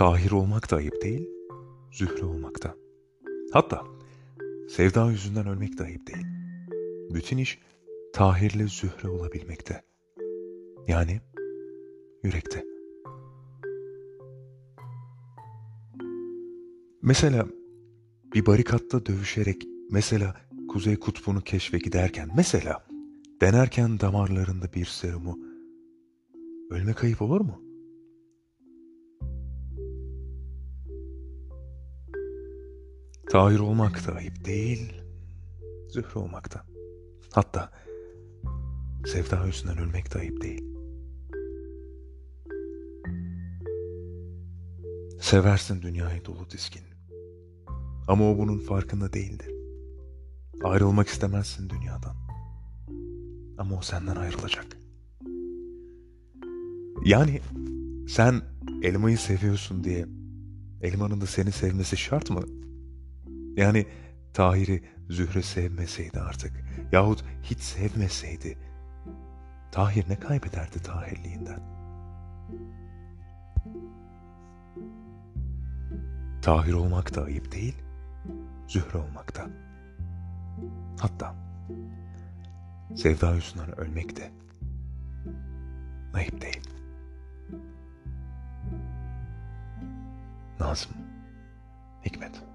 Tahir olmak da ayıp değil, Zühre olmak da. Hatta sevda yüzünden ölmek de ayıp değil. Bütün iş Tahir'le Zühre olabilmekte. Yani yürekte. Mesela bir barikatta dövüşerek, mesela Kuzey Kutbu'nu keşfe giderken, mesela denerken damarlarında bir serumu, ölmek kayıp olur mu? Tahir olmak da ayıp değil, Zühre olmak da. Hatta sevda yüzünden ölmek de ayıp değil. Seversin dünyayı dolu dizgin. Ama o bunun farkında değildir. Ayrılmak istemezsin dünyadan. Ama o senden ayrılacak. Yani sen elmayı seviyorsun diye elmanın da seni sevmesi şart mı? Yani Tahir'i Zühre sevmeseydi artık yahut hiç sevmeseydi Tahir ne kaybederdi Tahirliğinden? Tahir olmak da ayıp değil, Zühre olmak da. Hatta sevda yüzünden ölmek de ayıp değil. Nazım Hikmet